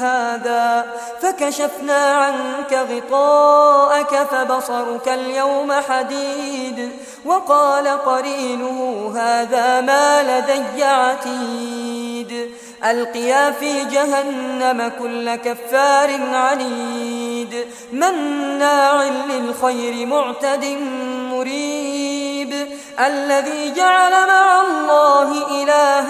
هذا فكشفنا عنك غطاءك فبصرك اليوم حديد وقال قرينه هذا ما لدي عتيد ألقيا في جهنم كل كفار عنيد مناع للخير معتد مريب الذي جعل مع الله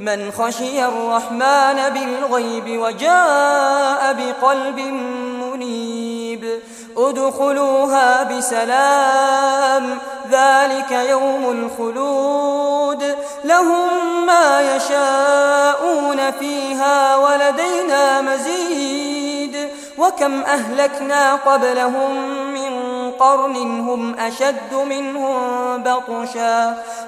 من خشي الرحمن بالغيب وجاء بقلب منيب. ادخلوها بسلام ذلك يوم الخلود. لهم ما يشاءون فيها ولدينا مزيد. وكم أهلكنا قبلهم من قرن هم أشد منهم بطشا.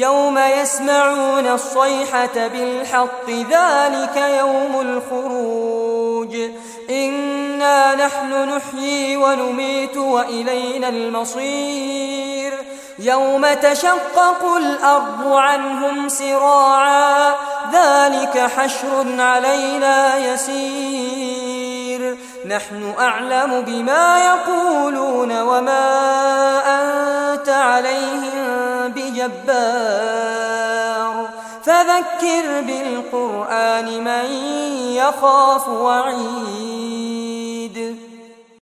يوم يسمعون الصيحة بالحق ذلك يوم الخروج. إنا نحن نحيي ونميت وإلينا المصير. يوم تشقق الأرض عنهم سراعا ذلك حشر علينا يسير. نحن أعلم بما يقولون وما أنت عليهم بجبار فذكر بالقرآن من يخاف وعيد.